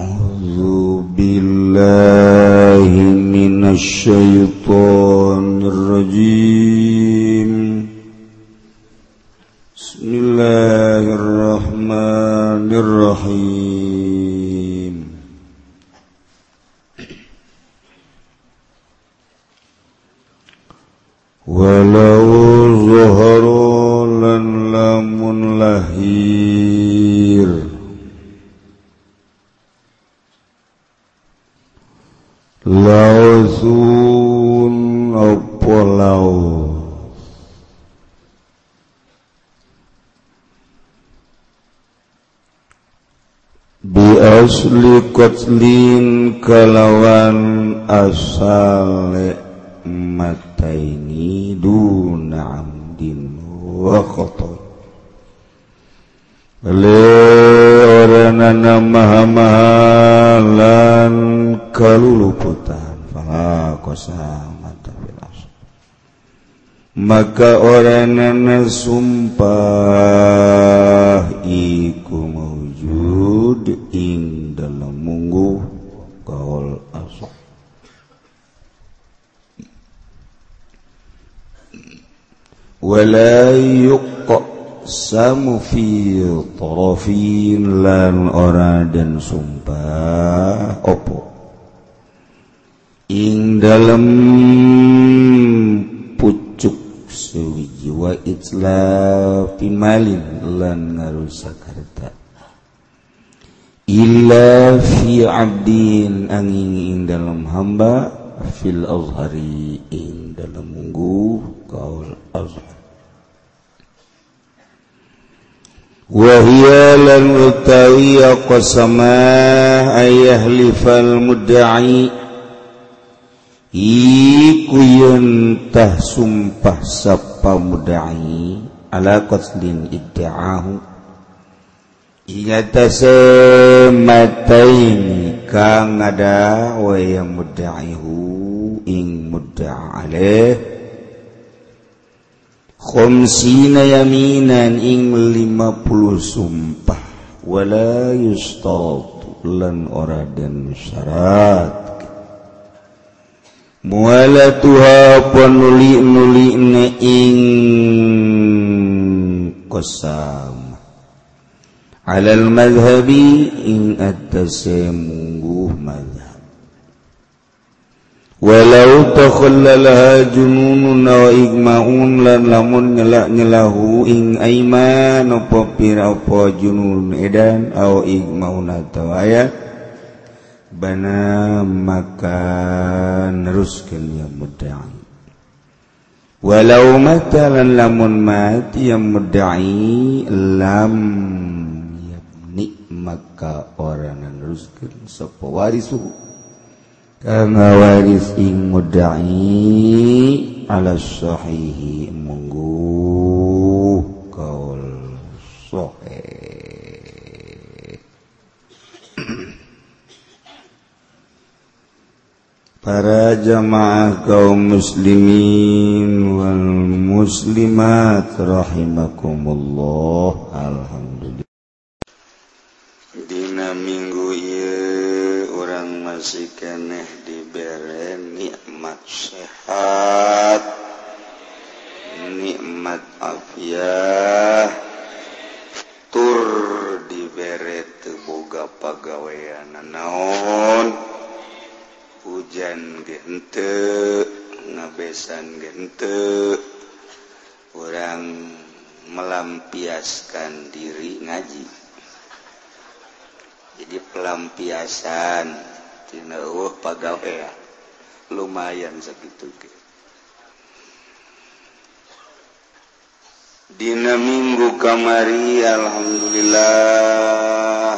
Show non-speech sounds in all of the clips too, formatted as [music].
أعوذ بالله من الشيطان wasli kotlin kalawan asale mataini duna amdin wa khotoy le orang maha maha lan kaluluputan fala mata bilas. maka orang oranana sumpah iku ing wala yuqa samufirofin lan ora dan sumpah opo ing dalam pucuk sewiji wa itlafi malin lan ngarusak harta illa fi abdin angin ing dalam hamba fil azhari ing dalam munggu kaul azhar wahiyalan utawi qasamah ayah lifal mudda'i iku yuntah sumpah sapa mudai ala qatlin idda'ahu ingata semataini kang ada wa mudaihu ing mudda'a khomsina yaminan ing 50 sumpah wala yustatu lan ora den syarat muala tuha panuli nuli ne ing kosam. alal madhhabi ing atas mungguh madhab. walau takhallalaha jununun wa igmaun lan lamun nyelak-nyelahu ing aiman apa pira apa junun edan au igmaun atawa aya bana maka neruskeun ya mudda'i. Walau matalan lamun mati yang mudda'i lam yabni maka orang neruskeun sapa warisuhu kama waris ing mudai ala sahihi munggu kaul sohe. [clears throat] Para jamaah kaum muslimin wal muslimat rahimakumullah. Alhamdulillah. Dina minggu ini masih keneh dibere nikmat sehat. Nikmat afiah. Tur dibere teboga pagawean naon hujan gente ngabesan gente. Orang melampiaskan diri ngaji. Jadi pelampiasan. uh, oh, pagawe eh, lumayan segitu Dina minggu kamari Alhamdulillah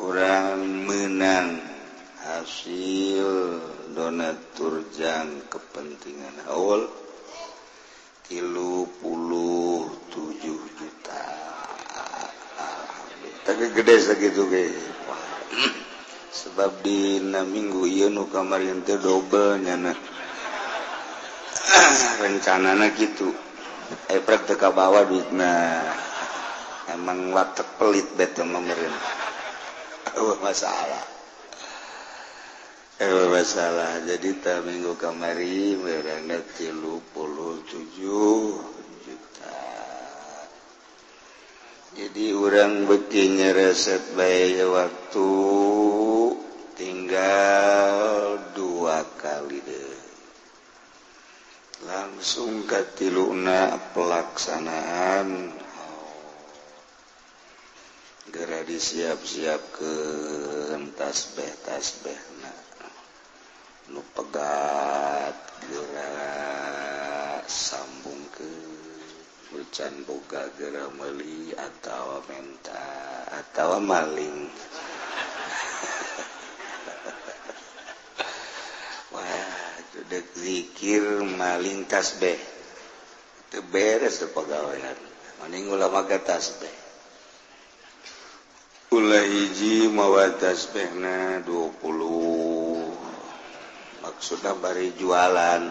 orang menang hasil donatur jang kepentingan haul tilu puluh tujuh juta. Tapi gede segitu guys sebab dina minggu ieu nu kamarin teh double nyana [clears throat] rencanana gitu. Eh, Eprek praktek kabawa duitna emang watak pelit betul memerin [laughs] eueuh masalah. Eueuh masalah. Jadi ta minggu kamari meurang 37 jadi orang begini resep bay waktu tinggal dua kali deh. Langsung ke tiluna pelaksanaan. Gera disiap-siap ke tasbih tasbih nah nu pegat gera sama can gera meli atau menta atau maling. [laughs] Wah dek zikir maling tasbih itu beres tuh pegawaian. Mending ulama ke tasbih ulah hiji mawa tasbihna 20 maksudnya bari jualan.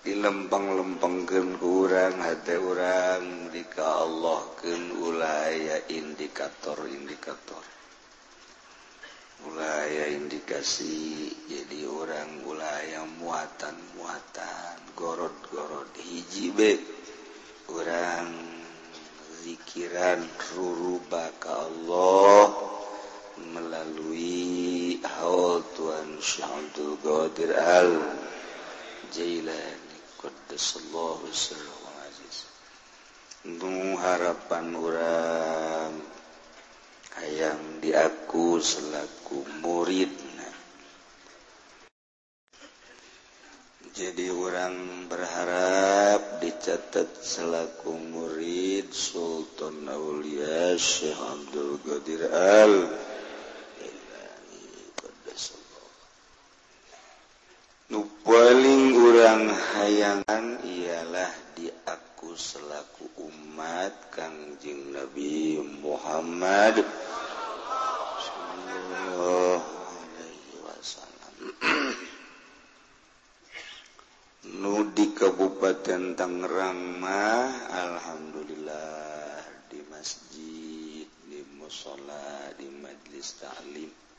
di lempang-lempengken kurang hati orang jika Allahken ulaya indikator-indikator ulaya indikasi jadi orang ulaya muatan-muatan gorod-gorod. Hijjibe orang zikiran ruruba ka Allah melalui haul Tuhan syahdu godir Al Jailani Qdasallahu sirrahu aziz. Nu harapan urang hayang diaku selaku muridna. Jadi orang berharap dicatat selaku murid Sultan Aulia Syekh Abdul Qadir Al. -Qadir nupoling urang hayangan ialah diaku selaku umat Kangjeng Nabi Muhammad [clears throat] Nu di Kabupaten Tangerang mah Alhamdulillah di masjid di musola di majelis ta'lim.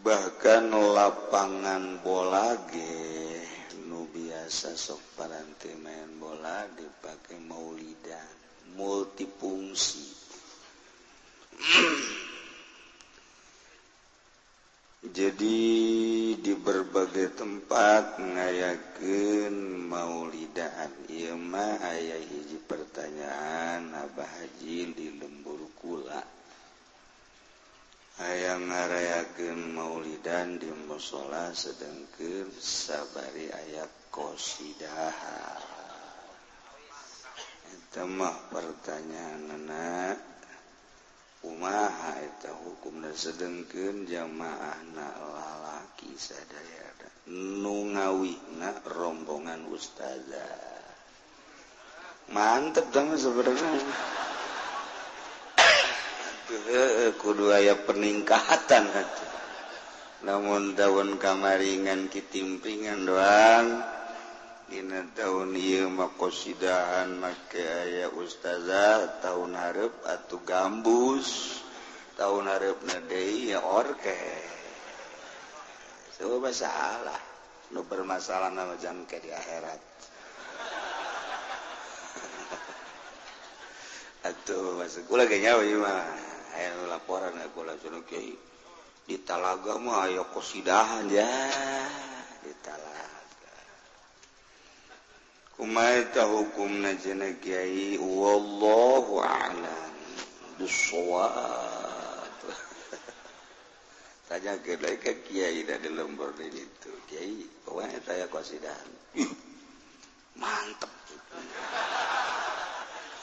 bahkan lapangan bola ge nu biasa sok paranti main bola dipakai maulidan multifungsi. [clears throat] Jadi di berbagai tempat ngayaken maulidaan. Ima ayah hiji pertanyaan Abah Haji di lembur kula. ayaang ngarayaken Maulidan di musola sedangke sabari ayat qsidamah pertanyaan anak Umaha itu hukum dan sedengken jamaah lalaki sadaya nu ngawina rombongan ustazah. Mantep kamu sebenarnya. kudu aya peningkatan namun daun kamaringan kitimpingan doang. Dina tahun makosidahan make aya ustazah tahun harep atau gambus. Tahun harep nade ya orke. So, salah nu bermasalah nama jangke di akhirat. Atuh masuk kula ge nyawa mah. Aya laporan ka kula kiai. Di talaga mah aya kosidahan ya. Di talaga. Kumaha hukum hukumna cenah kiai? Wallahu a'lam bisawab. [laughs] Tanya ke ke ka kiai da di lembur di itu Kiai, pokoknya saya kosidahan. [clears throat] Mantep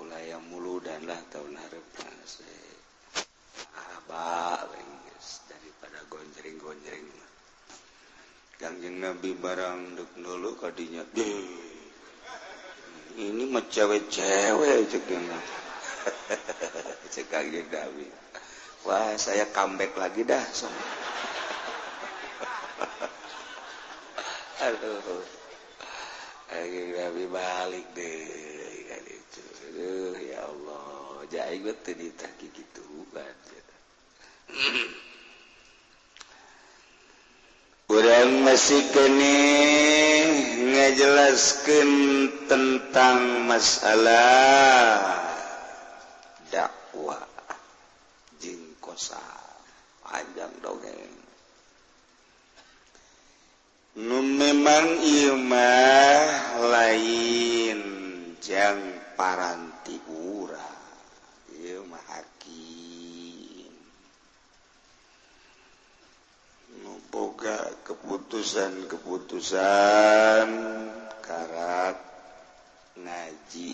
pula yang mulu danlah tahun Harba daripada gonjreng-gonjreng gangjeng nabi barang dek dulu kadinya ini mah cewek-cewek cek [laughs] cek nabi wah saya comeback lagi dah so. [laughs] Aduh. balik deh Aduh, ya Allah. Jaib gitu bukan kurang masih kening ngejelaskan tentang masalah dakwah. Jingkosa ah, panjang dongeng. Nu memang Imah lain jangan paranti ura. Hakim. Nuboga keputusan-keputusan karat ngaji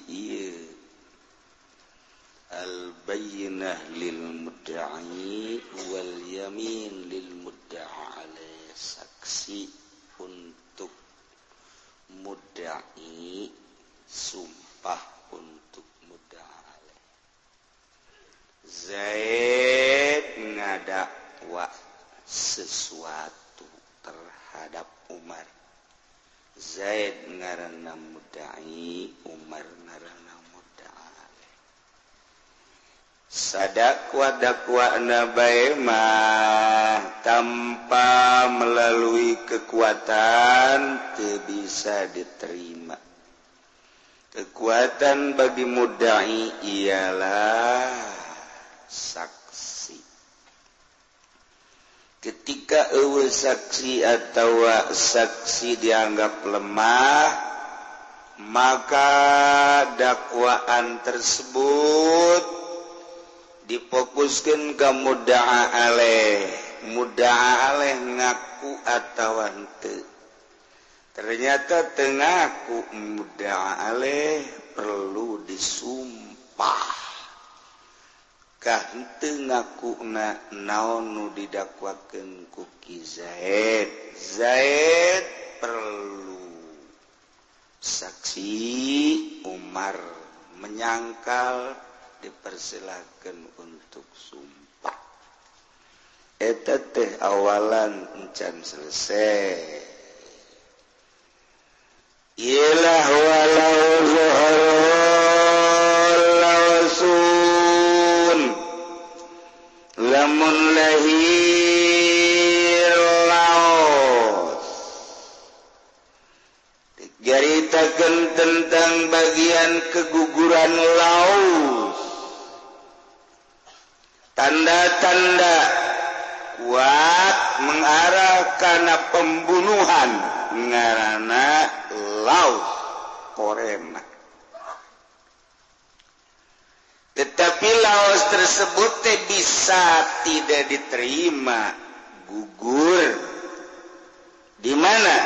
Al-bayinah lil mudda'i wal yamin lil mudda'i saksi. untuk mudai sumpah untuk mudai Zaid ngadakwa sesuatu terhadap Umar. Zaid ngarana mudai Umar ngarana sadakwa-dakwa nabaimah tanpa melalui kekuatan bisa diterima. Kekuatan bagi mudai ialah saksi. Ketika ewe saksi atau saksi dianggap lemah maka dakwaan tersebut difokuskan ke muda Ale muda Ale ngaku atawante ternyata tengahku muda Ale perlu disumpah. Kante ngaku na naon nu didakwakan kuki Zaid. Zaid perlu saksi Umar menyangkal dipersilahkan untuk sumpah. Eta teh awalan encan selesai. Ialah walau zuharul lamun lahir laos. Diceritakan tentang bagian keguguran laut tanda-tanda kuat mengarah karena pembunuhan ngarana laut korema tetapi laos tersebut bisa tidak diterima gugur. Di mana?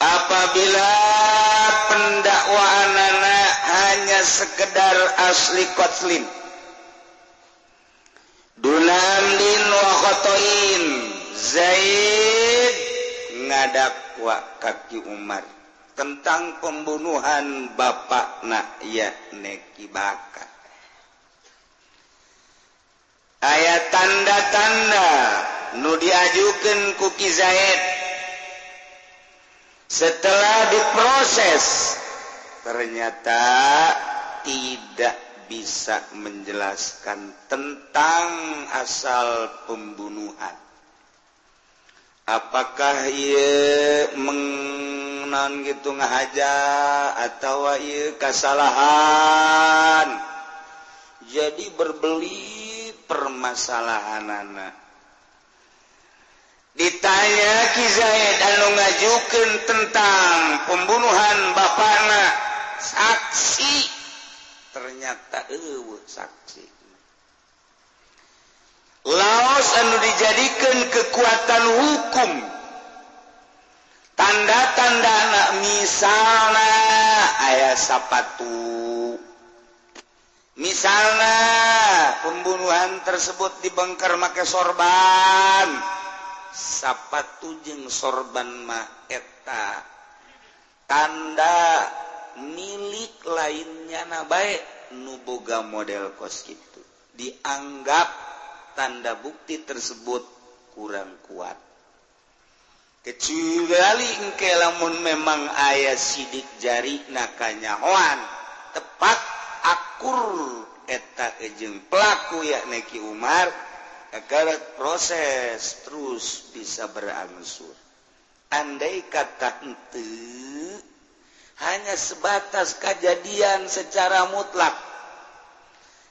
Apabila pendakwaan anak hanya sekedar asli kotlin Dunamdin wakhotoin Zaid ngadakwa kaki Umar tentang pembunuhan bapak nak yakni Bakar. Ayat tanda-tanda nu diajukan kuki Zaid setelah diproses ternyata tidak bisa menjelaskan tentang asal pembunuhan. Apakah ia mengenang gitu ngahaja atau ia kesalahan? Jadi berbeli permasalahan anak. Ditanya Kizaid anu ngajukan tentang pembunuhan bapana saksi ternyata uh, saksi. Laos anu dijadikan kekuatan hukum. Tanda-tanda anak misalnya ayah sapatu. Misalnya pembunuhan tersebut dibengkar make sorban. Sapatu jeng sorban mah eta. Tanda milik lainnya na baik nuboga model kos itu dianggap tanda bukti tersebut kurang kuat. Kecuali engke lamun memang ayah sidik jari nakanyahoan tepat akur eta ejeng pelaku yakni Ki Umar agar proses terus bisa berangsur. Andai kata ente hanya sebatas kejadian secara mutlak.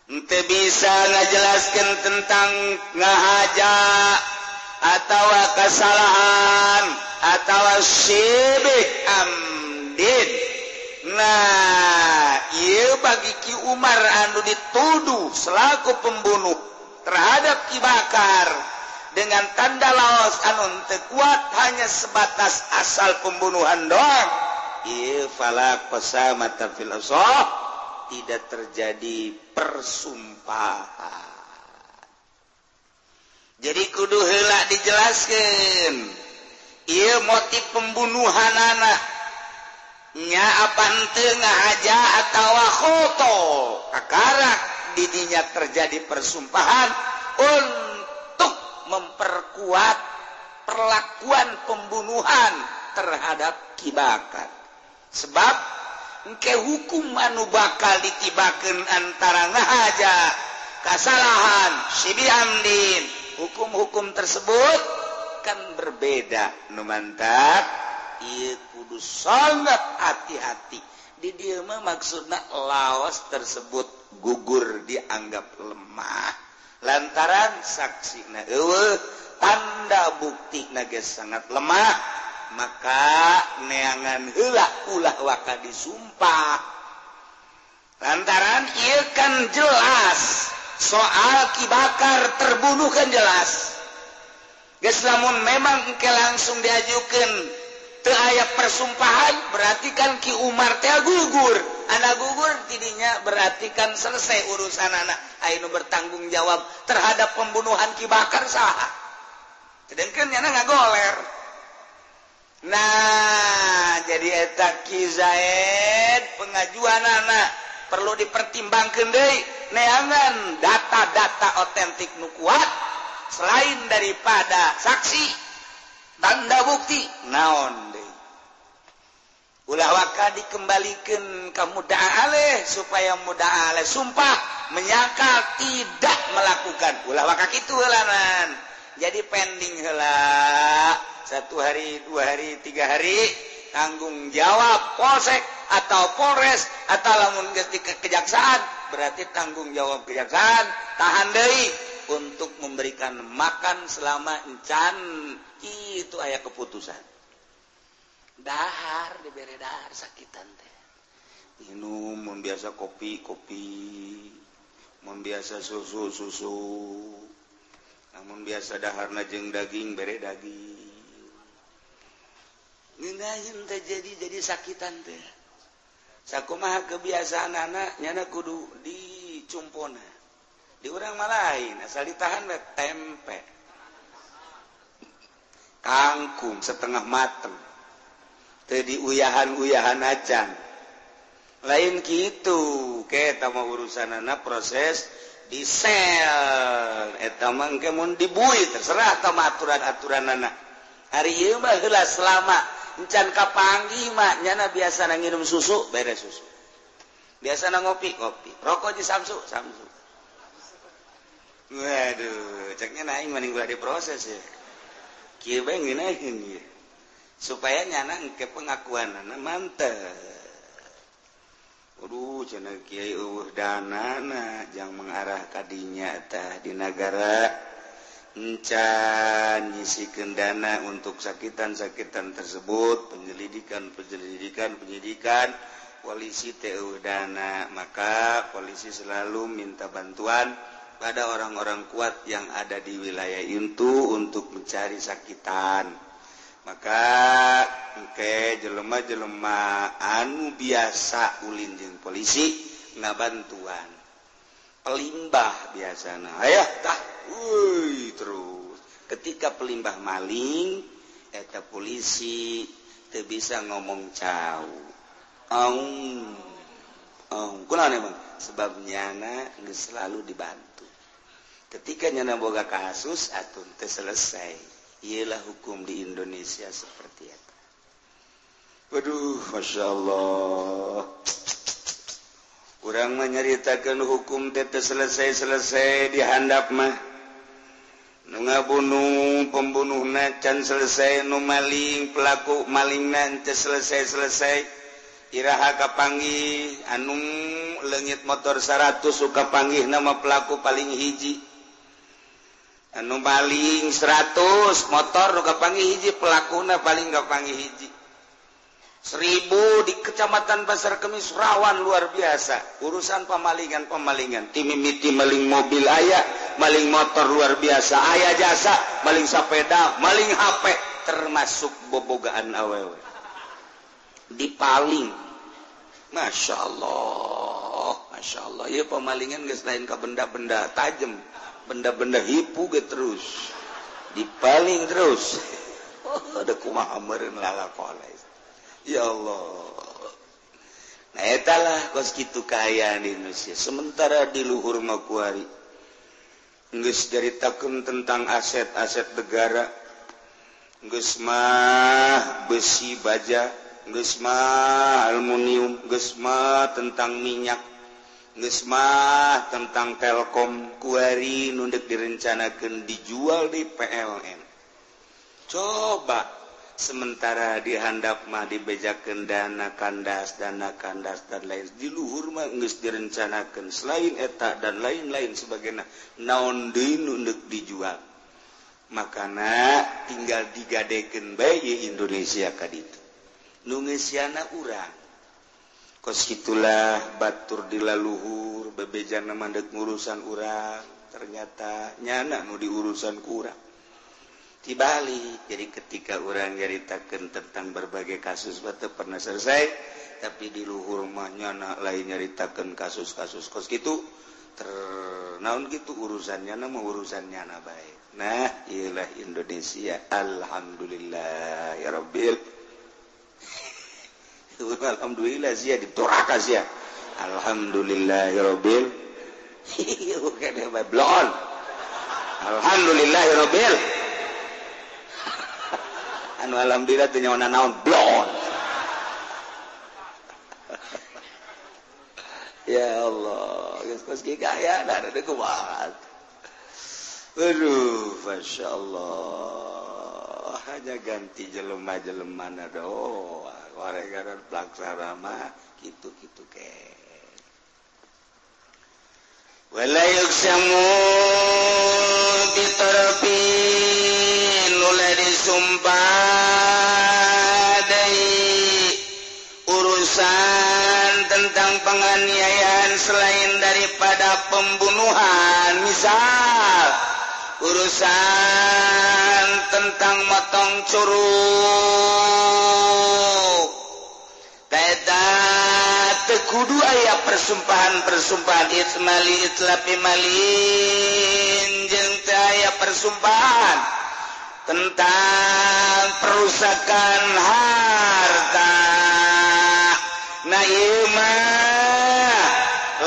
Ente bisa ngajelaskan tentang ngahaja atau kesalahan atau syibik amdin. Nah iya bagi Ki Umar anu dituduh selaku pembunuh terhadap Ki Bakar dengan tanda laos anu kuat hanya sebatas asal pembunuhan doang iya tidak terjadi persumpahan. Jadi kudu helak dijelaskan. Ia motif pembunuhan anaknya apa tengah aja atau khoto akarak didinya terjadi persumpahan untuk memperkuat perlakuan pembunuhan terhadap kibakat sebab ke hukum anu bakal ditibaken antara ngahaja kesalahan sibihamdin hukum-hukum tersebut kan berbeda. Numantap ia kudu sangat hati-hati. Di dia maksudnya laos tersebut gugur dianggap lemah. Lantaran saksi na tanda bukti naga sangat lemah. maka neangan helak ulah waka disumpah. Lantaran ia kan jelas soal kibakar terbunuh kan jelas. Guys namun memang ke langsung diajukan ke ayat persumpahan berarti kan Ki Umar teh gugur. Anak gugur tidinya berarti kan selesai urusan anak Ainu bertanggung jawab terhadap pembunuhan Ki Bakar sah sedangkan nyana nggak goler Nah jadi etak Kizaid pengajuan anak perlu dipertimbangkan deh neangan data-data otentik nu kuat selain daripada saksi tanda bukti naon deh ulah waka dikembalikan ke muda aleh supaya muda aleh sumpah menyangkal tidak melakukan. Ulah waka itu lanan jadi pending hela. Satu hari dua hari tiga hari tanggung jawab polsek atau Polres atau lamun kejaksaan berarti tanggung jawab kejaksaan tahan deh untuk memberikan makan selama encan. Itu ayat keputusan. Dahar diberi dahar sakitan teh. Minum membiasa kopi kopi. Membiasa susu susu namun biasa daharna jeng daging bere daging. Jadi jadi sakitan teh. Sakumaha kebiasaan anak nyana kudu dicumpona di orang malain asal ditahan we tempe. Kangkung setengah mateng. Jadi uyahan-uyahan acan. Lain gitu ke mau urusan anak proses diesel eh, kemun dibui terserah sama aturan-aturan anak hari Imahlah selama encan kapanggimaknyana biasa na nginum susu bere susu. Biasa na ngopi. Kopi rokok di samsu samsu. Waduh ceknya naik mending gua diproses ya. Kieu bae supaya nyana ke pengakuan anak mantep Aduh, channel kiai uh danana yang mengarah tadinyatah di negara encan nyisi dana untuk sakitan-sakitan tersebut penyelidikan penyelidikan penyidikan polisi TU dana maka polisi selalu minta bantuan pada orang-orang kuat yang ada di wilayah itu untuk mencari sakitan. maka ke jelema jelema anu biasa ulinjeng polisi ngabantuan bantuan. Pelimbah biasa tah. Ayahtah terus. Ketika pelimbah maling eta polisi teu bisa ngomong jauh um, um, sebabnya selalu dibantu. Ketika nyana boga kasus atun selesai. ialah hukum di Indonesia seperti apa. Waduh Masya Allah. Kurang menyeritakan hukum tete selesai-selesai dihandap mah. Nu ngabunuh pembunuh nacan selesai nu maling pelaku maling nanti selesai-selesai. Iraha kapangi anu legit motor 100 suka panggih nama pelaku paling hiji. anu paling 100 motor nukapangi hiji pelakuna paling gapangi hiji. Seribu di Kecamatan Pasar Kemis Rawan luar biasa. Urusan pemalingan-pemalingan timimiti maling mobil ayah maling motor luar biasa. Ayah jasa maling sepeda maling HP termasuk bobogaan awewe. Dipaling Masya Allah Masya Allah. Ya pemalingan guys lain ke benda-benda tajam. benda-benda hipu ge terus. Dipaling terus. Oh, ada kumaha meureun lalakoles ya Allah. Nah etalah kos kitu kaayaan di Indonesia. Sementara di luhur makuari geus caritakeun tentang aset-aset negara. Geus mah besi baja geus mah aluminium geus mah tentang minyak. Nusmah tentang Telkom kuari nundek direncanakan dijual di PLN. Coba sementara dihandap mah dibejakan dana kandas, dana kandas dan lain diluhur mah geus direncanakan selain eta dan lain-lain sebagainya naon deui nundek dijual. Makana tinggal digadekeun bae Indonesia kaditu. Nu urang kos itulah Batur dilaluhur bebejana mandek urusan urang. Ternyata nyana mau di urusan kurang dibalik jadi ketika orang nyaritakan tentang berbagai kasus batu pernah selesai. Tapi di luhur mah nyana lain nyaritakan kasus-kasus. Kos gitu ternaun gitu urusannya nama urusannya na baik nah ialah Indonesia. Alhamdulillah ya Rabbil gitu. [laughs] Alhamdulillah zia ditoraka zia. Alhamdulillahirabbil [laughs] iya, blon. Alhamdulillahirabbil [laughs] anu alhamdulillah tuh nyawa naon blon. Ya Allah kes kes kita gaya da ada kuat aduh masyaallah hanya ganti jelema-jelema doang warama gitu-gitu ke. Diterapi mulai disumpah dari urusan tentang penganiayaan selain daripada pembunuhan misal urusan tentang motong Curug. Kudu aya persumpahan-persumpahan Ismaili Ilapi Malin. Jeng saya persumpahan tentang perusakan harta. Naima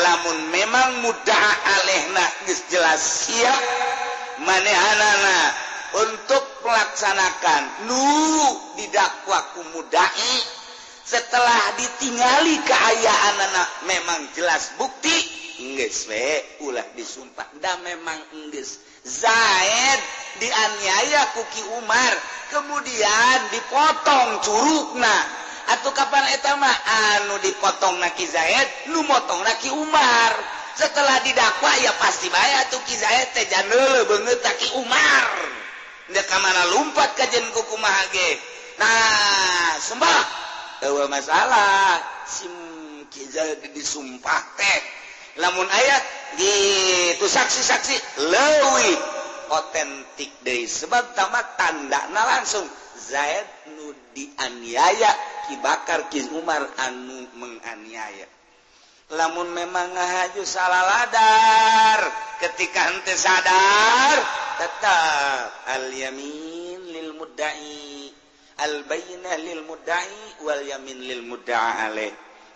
lamun memang mudah aleh nangis jelas siap manehanana. Untuk melaksanakan. Nu didakwa kumudai setelah ditingali keayaan anak memang jelas bukti. Inggris we. Ulah disumpah. Da memang Inggris Zaid dianiaya kuki Umar. Kemudian dipotong curugna. Atau kapan etama anu dipotong naki Zaid nu motong naki Umar. setelah didakwa ya pasti bayar tuh Ki banget taki Umar. Deka mana lumpat kajjenkuku Mahage nah sembah bahwa masalah disumpah teh. Namun ayat gitu saksi-saksi lewi. Otentik dari sebab tamat tanda nah langsung. Zaid nu dianiaya kibakar Ki Umar anu menganiaya. lamun memang ngahaju salah ladar ketika ente sadar tetap al yamin lil mudda'i al bayyinah lil mudda'i wal yamin lil mudda'a alaih.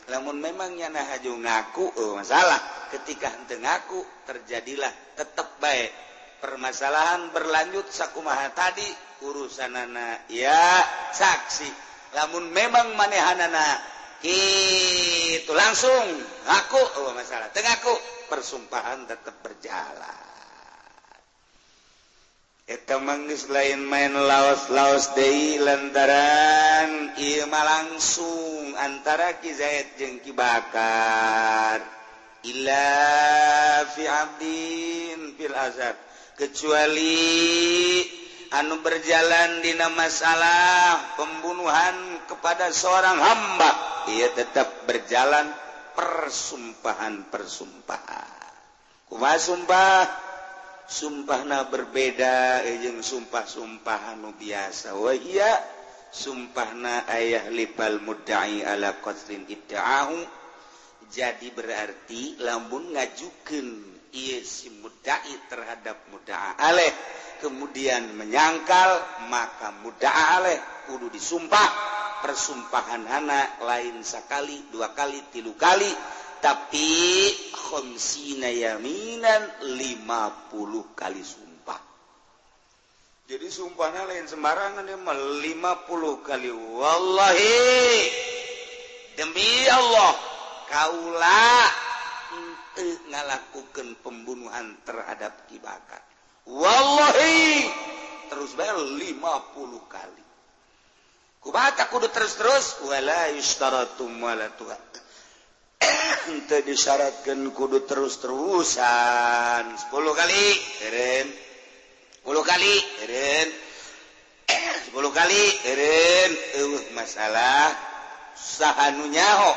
Lamun memangnya nahaju ngaku oh, masalah. Ketika ente ngaku terjadilah tetap baik permasalahan berlanjut sakumaha tadi urusanana ya saksi. Lamun memang manehanana itu langsung aku oh, masalah. Tengahku persumpahan tetap berjalan. Eta manggis lain main laos-laos dei lantaran ieu mah langsung antara Ki Zaid jeung Ki Bakar. Ila fi abdin fil azab. Kecuali anu berjalan dina masalah pembunuhan kepada seorang hamba. ia tetap berjalan persumpahan-persumpahan. Kuma sumpah sumpahna berbeda eh, jeung sumpah-sumpahan anu biasa. Wah iya sumpahna ayah lipal mudda'i ala qatrin idda'ahu. jadi berarti lambun ngajukeun ieu si mudda'i terhadap mudda'a aleh kemudian menyangkal maka mudda'a aleh kudu disumpah. Persumpahan anak lain sekali dua kali tilu kali. Tapi khomsina yaminan 50 kali sumpah. Jadi sumpahnya lain sembarangan ya 50 kali. Wallahi demi Allah kaulah ngalakukan pembunuhan terhadap kibakar Wallhi terus bayar 50 kali tak kudu terus-terus. [coughs] Disyaratkan kudu terus-terusan. 10 kali. Eren. 10 kali. Eren. [coughs] 10 kali. Eren. Uh, masalah. Sahanu nyaho.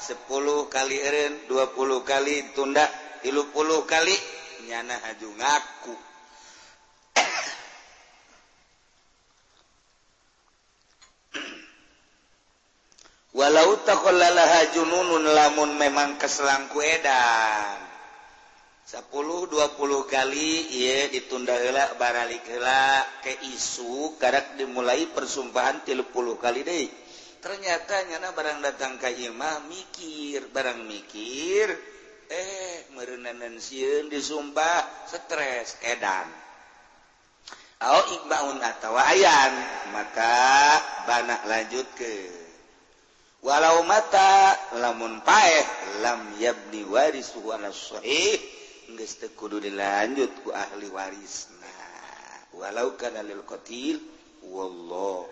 10 kali Eren 20 kali tunda 30 kali. Nyana haju ngaku. walau takolalah jununun lamun memang keselangku edan 10 20 kali ia baralik baralila ke isu karak dimulai persumpahan tilupuluh kali deh ternyata nyana barang datang Kaimah mikir barang mikir eh merenanan siun disumpah stres edan. Aw ikbaun atawa ayan maka banak lanjut ke walau mata lamun paeh lam yabni waris wala sahih geus teu kudu dilanjut ku ahli warisna. Walau kana lil qatil wallahu